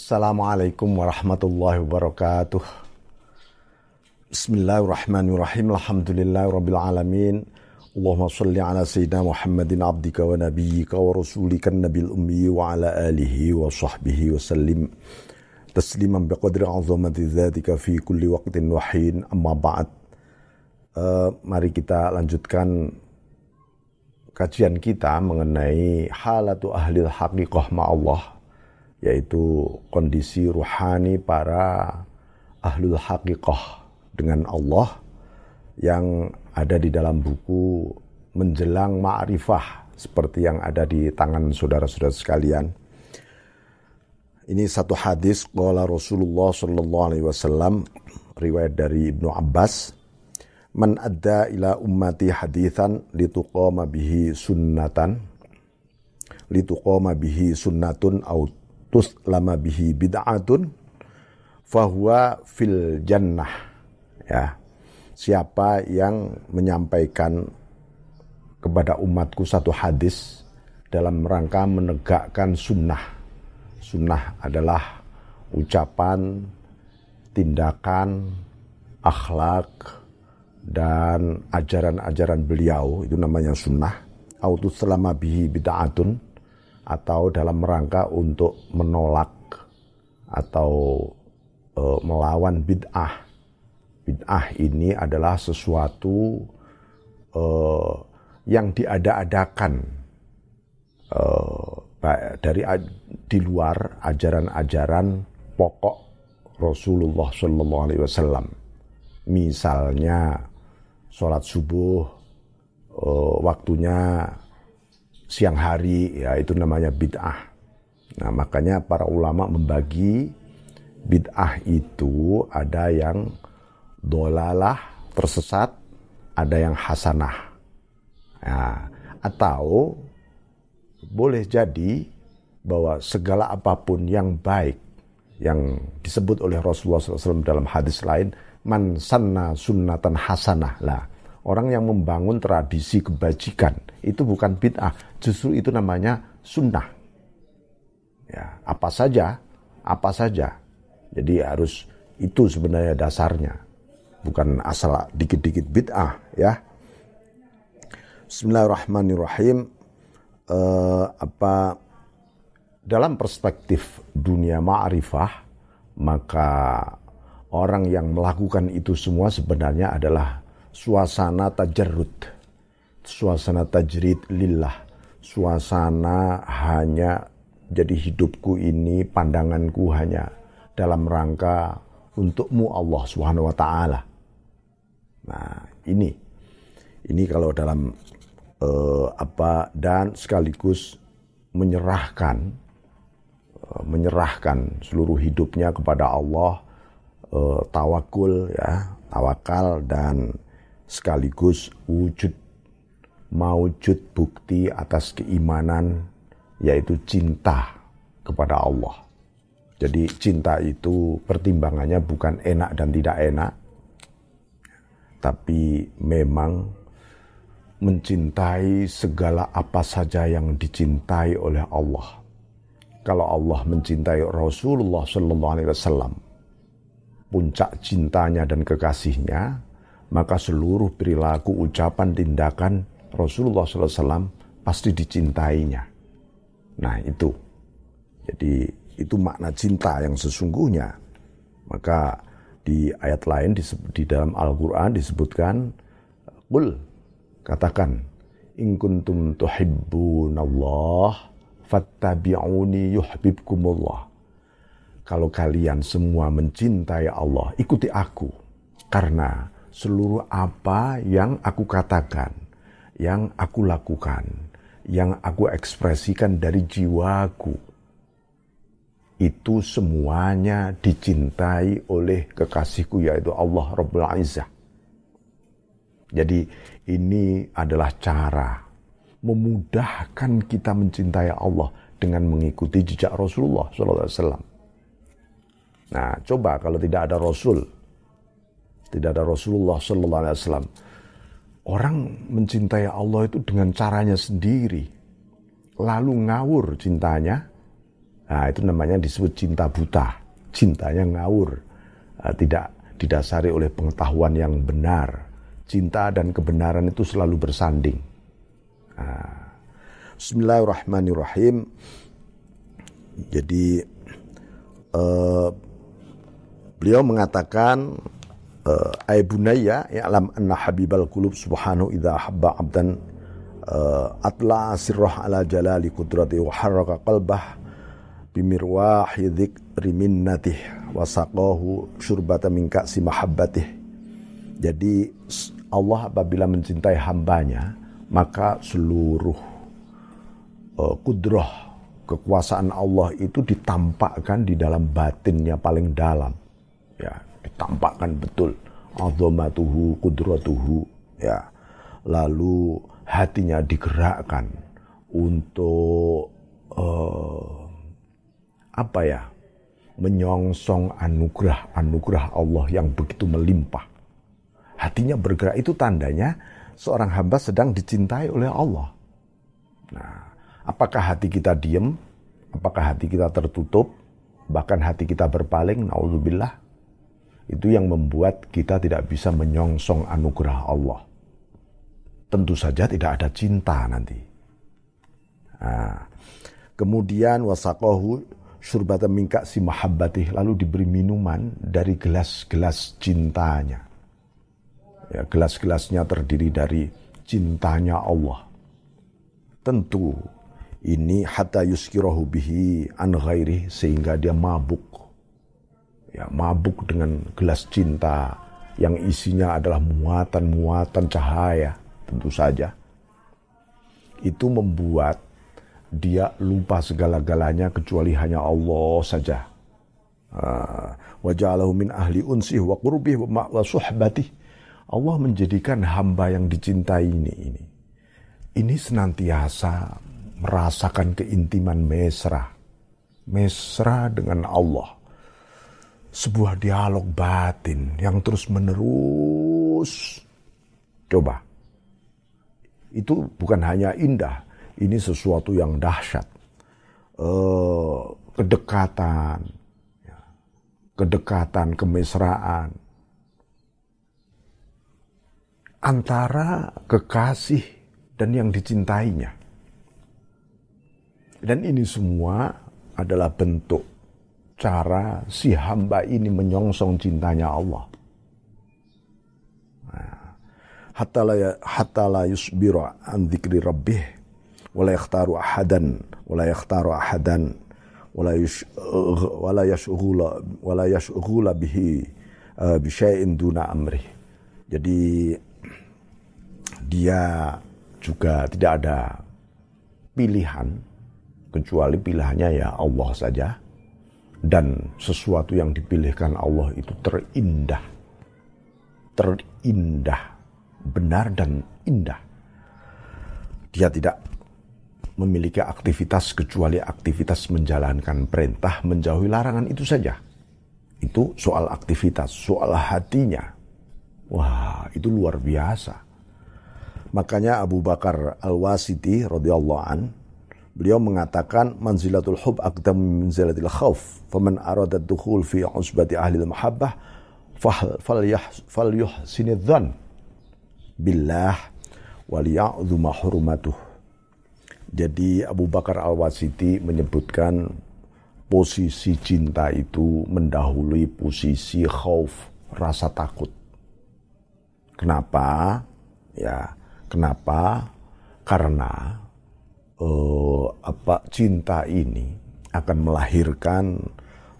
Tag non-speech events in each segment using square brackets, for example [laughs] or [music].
Assalamualaikum warahmatullahi wabarakatuh. Bismillahirrahmanirrahim. Alhamdulillahirabbil alamin. Allahumma salli ala sayyidina Muhammadin abdika wa nabiyyika wa rasulika nabil ummi wa ala alihi wa sahbihi wa sallim tasliman biqadri azamati dzatika fi kulli waqtin wa amma ba'd. Uh, mari kita lanjutkan kajian kita mengenai halatu ahli haqiqah ma Allah yaitu kondisi ruhani para ahlul haqiqah dengan Allah yang ada di dalam buku menjelang ma'rifah seperti yang ada di tangan saudara-saudara sekalian. Ini satu hadis qala Rasulullah sallallahu alaihi wasallam riwayat dari Ibnu Abbas man adda ila ummati hadithan lituqama bihi sunnatan lituqama bihi sunnatun au tus lama bihi bid'atun fahuwa fil jannah. Ya. Siapa yang menyampaikan kepada umatku satu hadis dalam rangka menegakkan sunnah. Sunnah adalah ucapan tindakan akhlak dan ajaran-ajaran beliau. Itu namanya sunnah. Autus selama bihi bid'atun atau dalam rangka untuk menolak atau e, melawan bid'ah. Bid'ah ini adalah sesuatu e, yang diada-adakan e, dari di luar ajaran-ajaran pokok Rasulullah Shallallahu Alaihi Wasallam. Misalnya sholat subuh e, waktunya siang hari ya itu namanya bid'ah. Nah, makanya para ulama membagi bid'ah itu ada yang dolalah tersesat, ada yang hasanah. Ya, atau boleh jadi bahwa segala apa pun yang baik yang disebut oleh Rasulullah SAW dalam hadis lain man sanna sunnatan hasanah lah orang yang membangun tradisi kebajikan itu bukan bid'ah, justru itu namanya sunnah. Ya, apa saja, apa saja. Jadi harus itu sebenarnya dasarnya, bukan asal dikit-dikit bid'ah ya. Bismillahirrahmanirrahim. Uh, apa dalam perspektif dunia ma'rifah maka orang yang melakukan itu semua sebenarnya adalah suasana tajarrud, suasana tajrid lillah, suasana hanya jadi hidupku ini pandanganku hanya dalam rangka untukmu Allah Subhanahu wa taala. Nah, ini. Ini kalau dalam uh, apa dan sekaligus menyerahkan uh, menyerahkan seluruh hidupnya kepada Allah uh, tawakul ya, tawakal dan sekaligus wujud mewujud bukti atas keimanan yaitu cinta kepada Allah. Jadi cinta itu pertimbangannya bukan enak dan tidak enak, tapi memang mencintai segala apa saja yang dicintai oleh Allah. Kalau Allah mencintai Rasulullah Sallallahu Alaihi Wasallam, puncak cintanya dan kekasihnya, maka seluruh perilaku, ucapan, tindakan Rasulullah SAW pasti dicintainya. Nah itu, jadi itu makna cinta yang sesungguhnya. Maka di ayat lain di, di dalam Al-Quran disebutkan, Qul, katakan, In kuntum tuhibbunallah, fattabi'uni yuhibbukumullah. Kalau kalian semua mencintai Allah, ikuti aku. Karena seluruh apa yang aku katakan, yang aku lakukan, yang aku ekspresikan dari jiwaku, itu semuanya dicintai oleh kekasihku yaitu Allah Rabbul Izzah. Jadi ini adalah cara memudahkan kita mencintai Allah dengan mengikuti jejak Rasulullah SAW. Nah, coba kalau tidak ada Rasul, tidak ada Rasulullah Sallallahu Alaihi Wasallam. Orang mencintai Allah itu dengan caranya sendiri, lalu ngawur cintanya. Nah, itu namanya disebut cinta buta, cintanya ngawur, uh, tidak didasari oleh pengetahuan yang benar. Cinta dan kebenaran itu selalu bersanding. Nah, Bismillahirrahmanirrahim. Jadi uh, beliau mengatakan uh, ay bunayya ya'lam anna habibal qulub subhanahu idza habba 'abdan uh, atla sirrah ala jalali qudrati wa harraka qalbah bimirwahi dzikri minnatih wa saqahu syurbata min ka'si mahabbatih jadi Allah apabila mencintai hambanya maka seluruh uh, kudrah kekuasaan Allah itu ditampakkan di dalam batinnya paling dalam. Ditampakkan betul azamatuhu kudratuhu ya. Lalu hatinya digerakkan untuk uh, apa ya? menyongsong anugerah-anugerah Allah yang begitu melimpah. Hatinya bergerak itu tandanya seorang hamba sedang dicintai oleh Allah. Nah, Apakah hati kita diem? Apakah hati kita tertutup? Bahkan hati kita berpaling, naudzubillah. Itu yang membuat kita tidak bisa menyongsong anugerah Allah. Tentu saja tidak ada cinta nanti. Nah, kemudian wasakohu surbata mingka si mahabbatih lalu diberi minuman dari gelas-gelas cintanya. Ya, gelas-gelasnya terdiri dari cintanya Allah. Tentu ini hatta yuskirahu bihi an sehingga dia mabuk. Ya, mabuk dengan gelas cinta yang isinya adalah muatan-muatan cahaya tentu saja. Itu membuat dia lupa segala-galanya kecuali hanya Allah saja. Ah, wa ja'alahu min ahli unsih wa qurbih wa suhbatih. Allah menjadikan hamba yang dicintai ini ini. Ini senantiasa merasakan keintiman mesra. Mesra dengan Allah. Sebuah dialog batin yang terus menerus. Coba. Itu bukan hanya indah. Ini sesuatu yang dahsyat. Uh, kedekatan. Ya. Kedekatan, kemesraan. Antara kekasih dan yang dicintainya. Dan ini semua adalah bentuk cara si hamba ini menyongsong cintanya Allah. Hatta la, hatta la yusbiru an dzikri rabbih wala yakhtaru ahadan wala yakhtaru ahadan wala yush, wala yashghula wala yashghula bihi uh, bi syai'in duna amri. Jadi dia juga tidak ada pilihan kecuali pilihannya ya Allah saja dan sesuatu yang dipilihkan Allah itu terindah. Terindah. Benar dan indah. Dia tidak memiliki aktivitas kecuali aktivitas menjalankan perintah menjauhi larangan itu saja. Itu soal aktivitas soal hatinya. Wah itu luar biasa. Makanya Abu Bakar Al-Wasiti radhiyallahu an Beliau mengatakan manzilatul hub aqdam min manzilatil khauf. Faman arada dukhul fi usbati ahli al-mahabbah fal yuhsinidhan billah wal ya'dhuma hurmatuh. Jadi Abu Bakar Al-Wasiti menyebutkan posisi cinta itu mendahului posisi khauf, rasa takut. Kenapa? Ya, kenapa? Karena uh, apa cinta ini akan melahirkan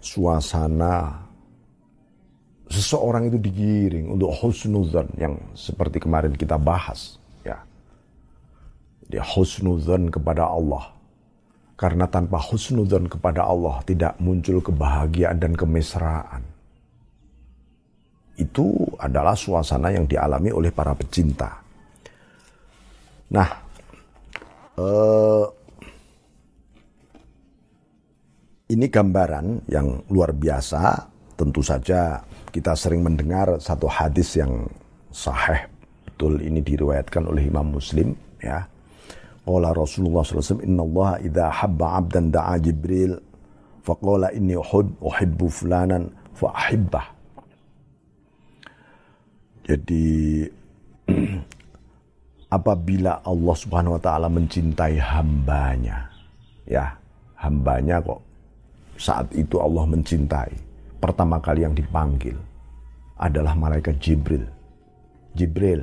suasana seseorang itu digiring untuk husnuzan yang seperti kemarin kita bahas ya. Dia husnuzan kepada Allah. Karena tanpa husnuzan kepada Allah tidak muncul kebahagiaan dan kemesraan. Itu adalah suasana yang dialami oleh para pecinta. Nah Uh, ini gambaran yang luar biasa. Tentu saja kita sering mendengar satu hadis yang sahih. Betul ini diriwayatkan oleh Imam Muslim ya. Qala Rasulullah SAW, Inna Allah idha habba abdan da'a Jibril Faqala inni uhibbu fulanan fa ahibbah. Jadi [clears throat] apabila Allah Subhanahu wa taala mencintai hambanya, ya, hambanya kok saat itu Allah mencintai. Pertama kali yang dipanggil adalah malaikat Jibril. Jibril,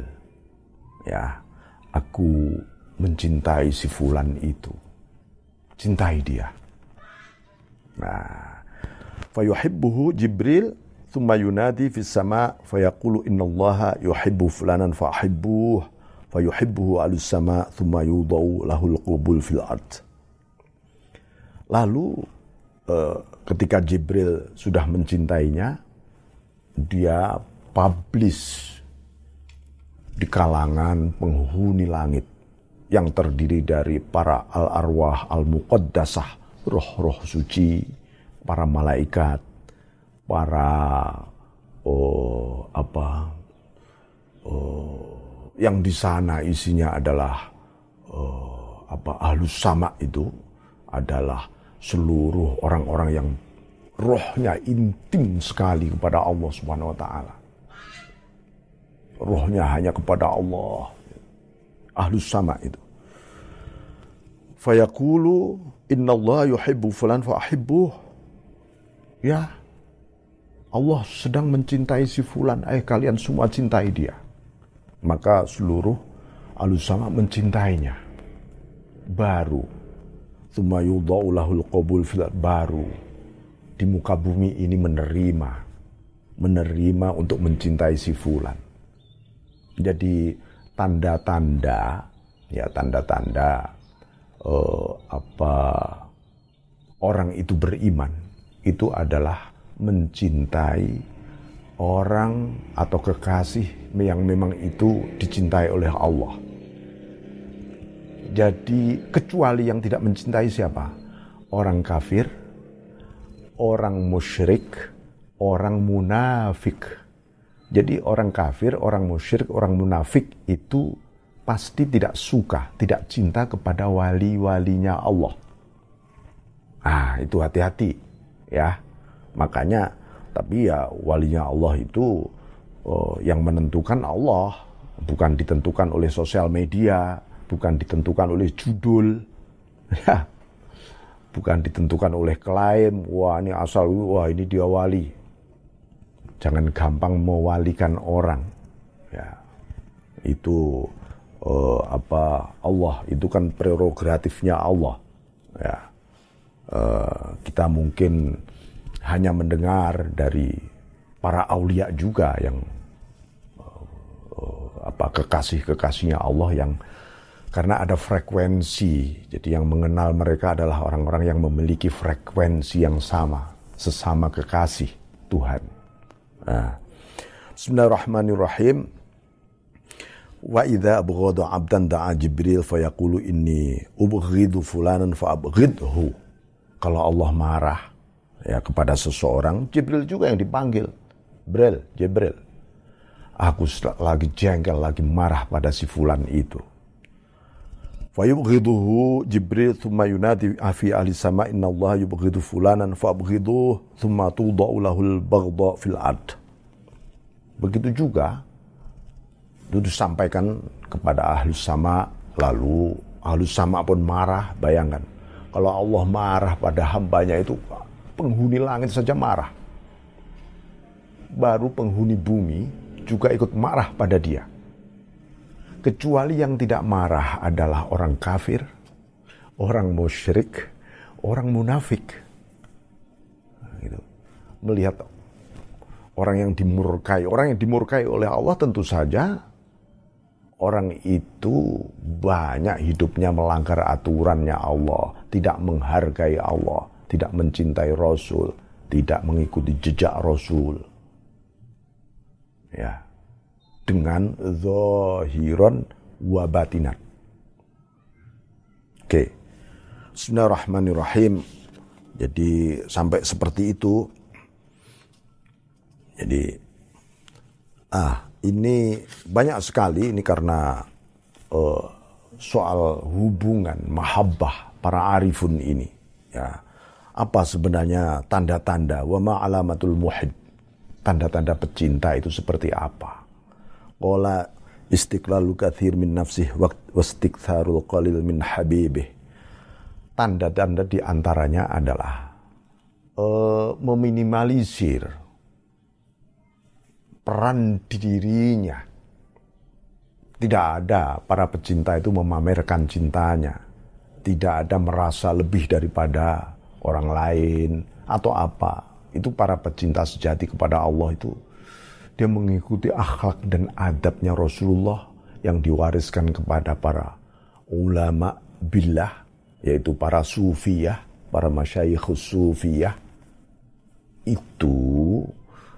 ya, aku mencintai si fulan itu. Cintai dia. Nah, fayuhibbuhu Jibril thumma yunadi fis sama fayaqulu innallaha yuhibbu fulanan fahibbuh fayuhibbuhu alus sama thumma yudau lahul qubul fil ard. Lalu uh, ketika Jibril sudah mencintainya, dia publish di kalangan penghuni langit yang terdiri dari para al-arwah al-muqaddasah, roh-roh suci, para malaikat, para oh, apa oh, yang di sana isinya adalah oh, apa ahlus sama itu adalah seluruh orang-orang yang rohnya intim sekali kepada Allah Subhanahu wa taala. Rohnya hanya kepada Allah. Ahlus sama itu. Fayaqulu Allah yuhibbu fulan fa. Ya. Allah sedang mencintai si fulan, eh kalian semua cintai dia. Maka seluruh ahlus sama mencintainya. Baru Thumma qabul fil baru di muka bumi ini menerima menerima untuk mencintai si fulan. Jadi tanda-tanda ya tanda-tanda uh, apa orang itu beriman itu adalah mencintai orang atau kekasih yang memang itu dicintai oleh Allah. Jadi kecuali yang tidak mencintai siapa? Orang kafir, orang musyrik, orang munafik. Jadi orang kafir, orang musyrik, orang munafik itu pasti tidak suka, tidak cinta kepada wali-walinya Allah. Ah, itu hati-hati ya. Makanya tapi ya walinya Allah itu oh, yang menentukan Allah, bukan ditentukan oleh sosial media, bukan ditentukan oleh judul, [laughs] ya, bukan ditentukan oleh klaim, wah ini asal, wah ini dia wali. Jangan gampang mewalikan orang, ya. Itu uh, apa Allah itu kan prerogatifnya Allah, ya. Uh, kita mungkin hanya mendengar dari para aulia juga yang uh, apa kekasih kekasihnya Allah yang karena ada frekuensi. Jadi yang mengenal mereka adalah orang-orang yang memiliki frekuensi yang sama, sesama kekasih Tuhan. Nah. Bismillahirrahmanirrahim. Wa idza abghadu 'abdan da'a Jibril fayaqulu inni ubghidu fulanan fa abghidhu. Kalau Allah marah ya kepada seseorang, Jibril juga yang dipanggil. Jibril, Jibril. Aku lagi jengkel, lagi marah pada si fulan itu Fayubghiduhu Jibril thumma yunadi fi ahli sama inna Allah yubghidu fulanan fabghiduh thumma tuda'u lahul fil ad. Begitu juga itu disampaikan kepada ahli sama lalu ahli sama pun marah bayangkan kalau Allah marah pada hambanya itu penghuni langit saja marah baru penghuni bumi juga ikut marah pada dia Kecuali yang tidak marah adalah orang kafir, orang musyrik, orang munafik. Gitu. Melihat orang yang dimurkai, orang yang dimurkai oleh Allah tentu saja orang itu banyak hidupnya melanggar aturannya Allah, tidak menghargai Allah, tidak mencintai Rasul, tidak mengikuti jejak Rasul. Ya dengan zahiran wa batinat. Oke. Bismillahirrahmanirrahim. Jadi sampai seperti itu. Jadi ah ini banyak sekali ini karena uh, soal hubungan mahabbah para arifun ini ya apa sebenarnya tanda-tanda? Wa ma alamatul muhib tanda-tanda pecinta itu seperti apa? Qala istiqlalu kathir min nafsih wastiktharul qalil min habibih. Tanda-tanda di antaranya adalah uh, meminimalisir peran dirinya. Tidak ada para pecinta itu memamerkan cintanya. Tidak ada merasa lebih daripada orang lain atau apa. Itu para pecinta sejati kepada Allah itu dia mengikuti akhlak dan adabnya Rasulullah yang diwariskan kepada para ulama billah yaitu para sufiyah, para masyayikh sufiyah. Itu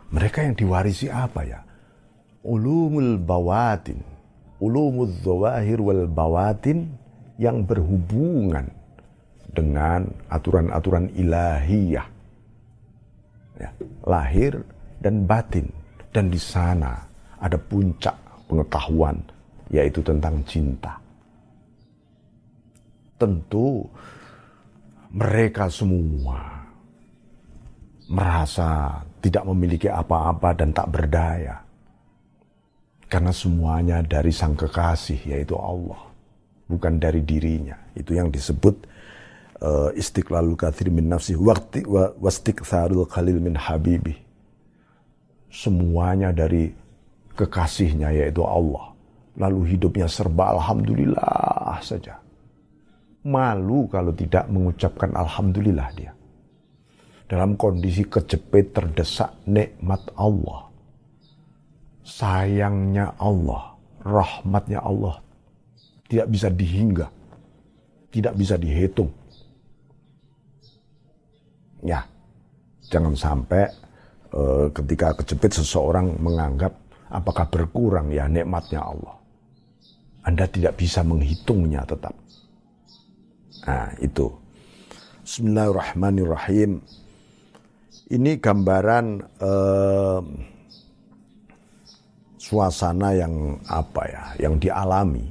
mereka yang diwarisi apa ya? Ulumul bawatin, ulumul zawahir wal bawatin yang berhubungan dengan aturan-aturan ilahiyah. Ya, lahir dan batin. Dan di sana ada puncak pengetahuan, yaitu tentang cinta. Tentu mereka semua merasa tidak memiliki apa-apa dan tak berdaya. Karena semuanya dari sang kekasih, yaitu Allah bukan dari dirinya. Itu yang disebut uh, istiqlalul kathir min nafsi waqti wa wastiqtharul khalil min habibi. Semuanya dari kekasihnya yaitu Allah. Lalu hidupnya serba alhamdulillah saja. Malu kalau tidak mengucapkan alhamdulillah dia. Dalam kondisi kejepit terdesak nikmat Allah. Sayangnya Allah, rahmatnya Allah tidak bisa dihingga, tidak bisa dihitung. Ya, jangan sampai uh, ketika kejepit seseorang menganggap apakah berkurang ya nikmatnya Allah. Anda tidak bisa menghitungnya tetap. Nah, itu. Bismillahirrahmanirrahim. Ini gambaran uh, suasana yang apa ya, yang dialami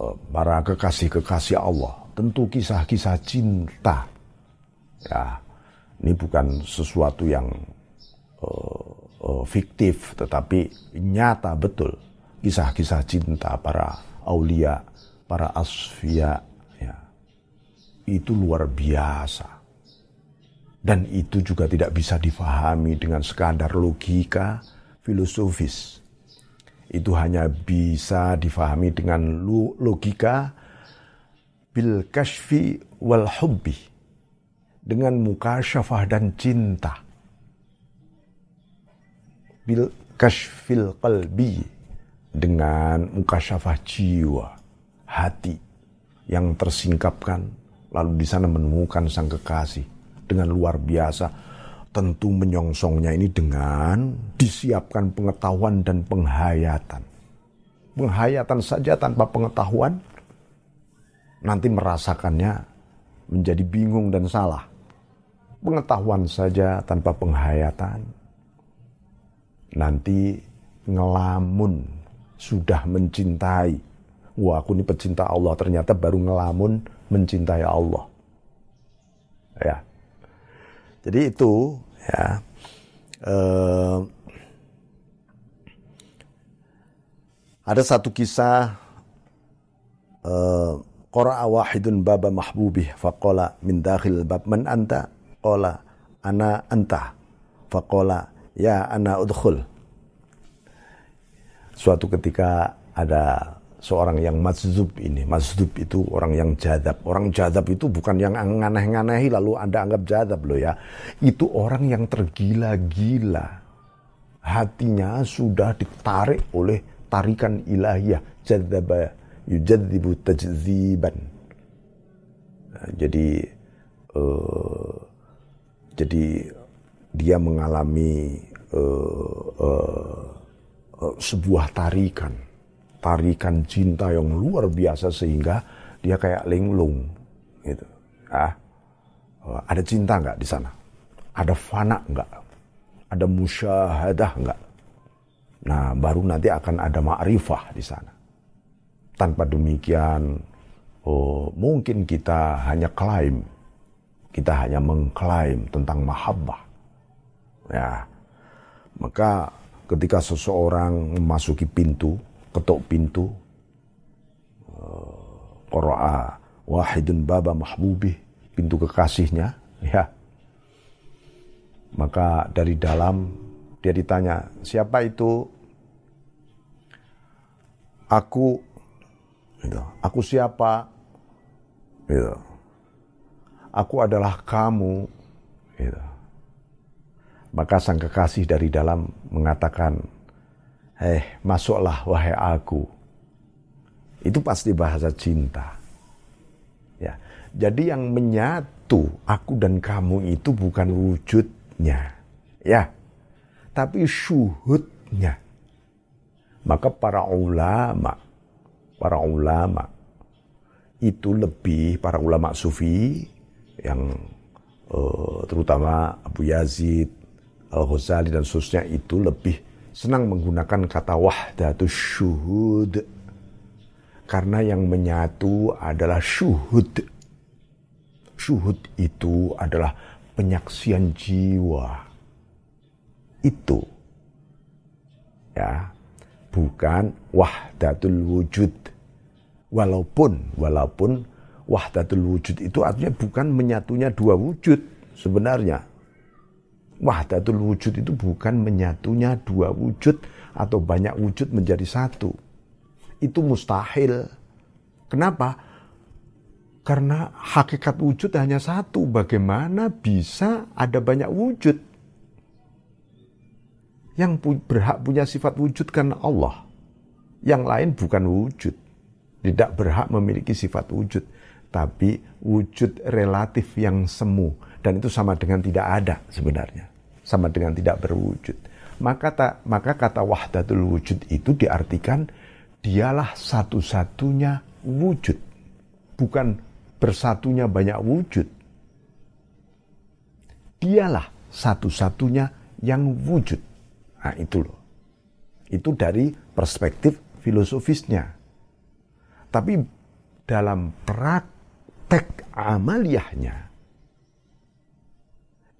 Eh, para kekasih-kekasih Allah. Tentu kisah-kisah cinta. Ya, ini bukan sesuatu yang uh, uh, fiktif, tetapi nyata betul. Kisah-kisah cinta para aulia, para asfia, ya. itu luar biasa. Dan itu juga tidak bisa difahami dengan sekadar logika filosofis itu hanya bisa difahami dengan logika bil kashfi wal hubbi. Dengan muka syafah dan cinta. Bil kashfil qalbi. Dengan muka syafah jiwa hati yang tersingkapkan. Lalu di sana menemukan sang kekasih. Dengan luar biasa. Tentu menyongsongnya ini dengan disiapkan pengetahuan dan penghayatan. Penghayatan saja tanpa pengetahuan nanti merasakannya menjadi bingung dan salah. Pengetahuan saja tanpa penghayatan nanti ngelamun sudah mencintai. Wah aku ini pecinta Allah ternyata baru ngelamun mencintai Allah. Ya, jadi itu ya uh, ada satu kisah uh, Qara'a wahidun baba mahbubih faqala min dakhil bab man anta qala ana anta faqala ya ana udkhul suatu ketika ada seorang yang mazub ini. Mazub itu orang yang jadab. Orang jadab itu bukan yang nganeh-nganehi lalu Anda anggap jadab loh ya. Itu orang yang tergila-gila. Hatinya sudah ditarik oleh tarikan ilahiyah. Jadaba yujadzibu tajziban. Nah, jadi uh, jadi dia mengalami uh, uh, uh, sebuah tarikan tarikan cinta yang luar biasa sehingga dia kayak linglung gitu. Ah, ada cinta nggak di sana? Ada fana nggak? Ada musyahadah nggak? Nah, baru nanti akan ada ma'rifah di sana. Tanpa demikian, oh, mungkin kita hanya klaim, kita hanya mengklaim tentang mahabbah. Ya, maka ketika seseorang memasuki pintu, ketuk pintu, Qura'a wahidun baba mahbubih, pintu kekasihnya, ya. Maka dari dalam dia ditanya, siapa itu? Aku, gitu. aku siapa? Gitu. Aku adalah kamu. Gitu. Maka sang kekasih dari dalam mengatakan, Eh, masuklah wahai aku. Itu pasti bahasa cinta. Ya. Jadi yang menyatu aku dan kamu itu bukan wujudnya. Ya. Tapi syuhudnya. Maka para ulama, para ulama itu lebih para ulama sufi yang uh, terutama Abu Yazid, Al-Ghazali dan seterusnya itu lebih senang menggunakan kata wahdatus syuhud karena yang menyatu adalah syuhud. Syuhud itu adalah penyaksian jiwa. Itu. Ya. Bukan wahdatul wujud. Walaupun, walaupun wahdatul wujud itu artinya bukan menyatunya dua wujud sebenarnya. Wahdatul wujud itu bukan menyatunya dua wujud atau banyak wujud menjadi satu itu mustahil. Kenapa? Karena hakikat wujud hanya satu. Bagaimana bisa ada banyak wujud? Yang berhak punya sifat wujud kan Allah. Yang lain bukan wujud. Tidak berhak memiliki sifat wujud. Tapi wujud relatif yang semu. Dan itu sama dengan tidak ada sebenarnya. Sama dengan tidak berwujud. Maka, ta, maka kata wahdatul wujud itu diartikan dialah satu-satunya wujud. Bukan bersatunya banyak wujud. Dialah satu-satunya yang wujud. Nah itu loh. Itu dari perspektif filosofisnya. Tapi dalam praktek amaliyahnya,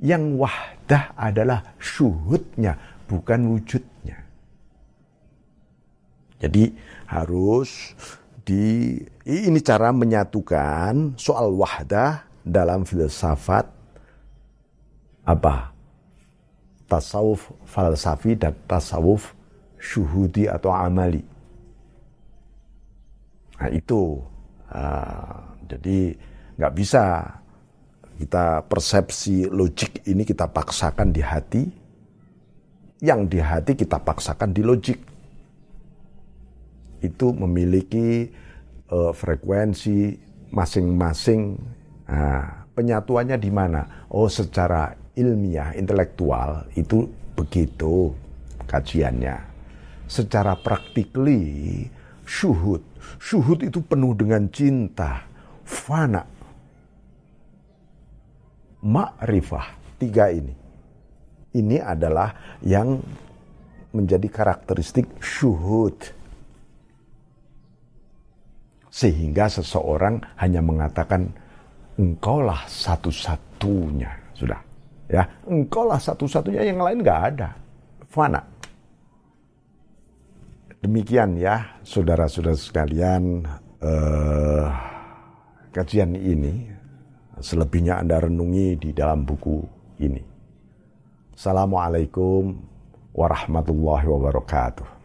yang wahdah adalah syuhudnya, bukan wujudnya. Jadi harus di ini cara menyatukan soal wahdah dalam filsafat apa? Tasawuf falsafi dan tasawuf syuhudi atau amali. Nah itu, uh, jadi nggak bisa kita persepsi logik ini kita paksakan di hati, yang di hati kita paksakan di logik itu memiliki uh, frekuensi masing-masing. Nah, penyatuannya di mana? Oh, secara ilmiah, intelektual itu begitu kajiannya. Secara praktikly, syuhud. Syuhud itu penuh dengan cinta, fana, ma'rifah. Tiga ini. Ini adalah yang menjadi karakteristik syuhud sehingga seseorang hanya mengatakan engkaulah satu-satunya. Sudah. Ya, engkaulah satu-satunya yang lain nggak ada. Fana. Demikian ya, saudara-saudara sekalian, eh, kajian ini selebihnya Anda renungi di dalam buku ini. Assalamualaikum warahmatullahi wabarakatuh.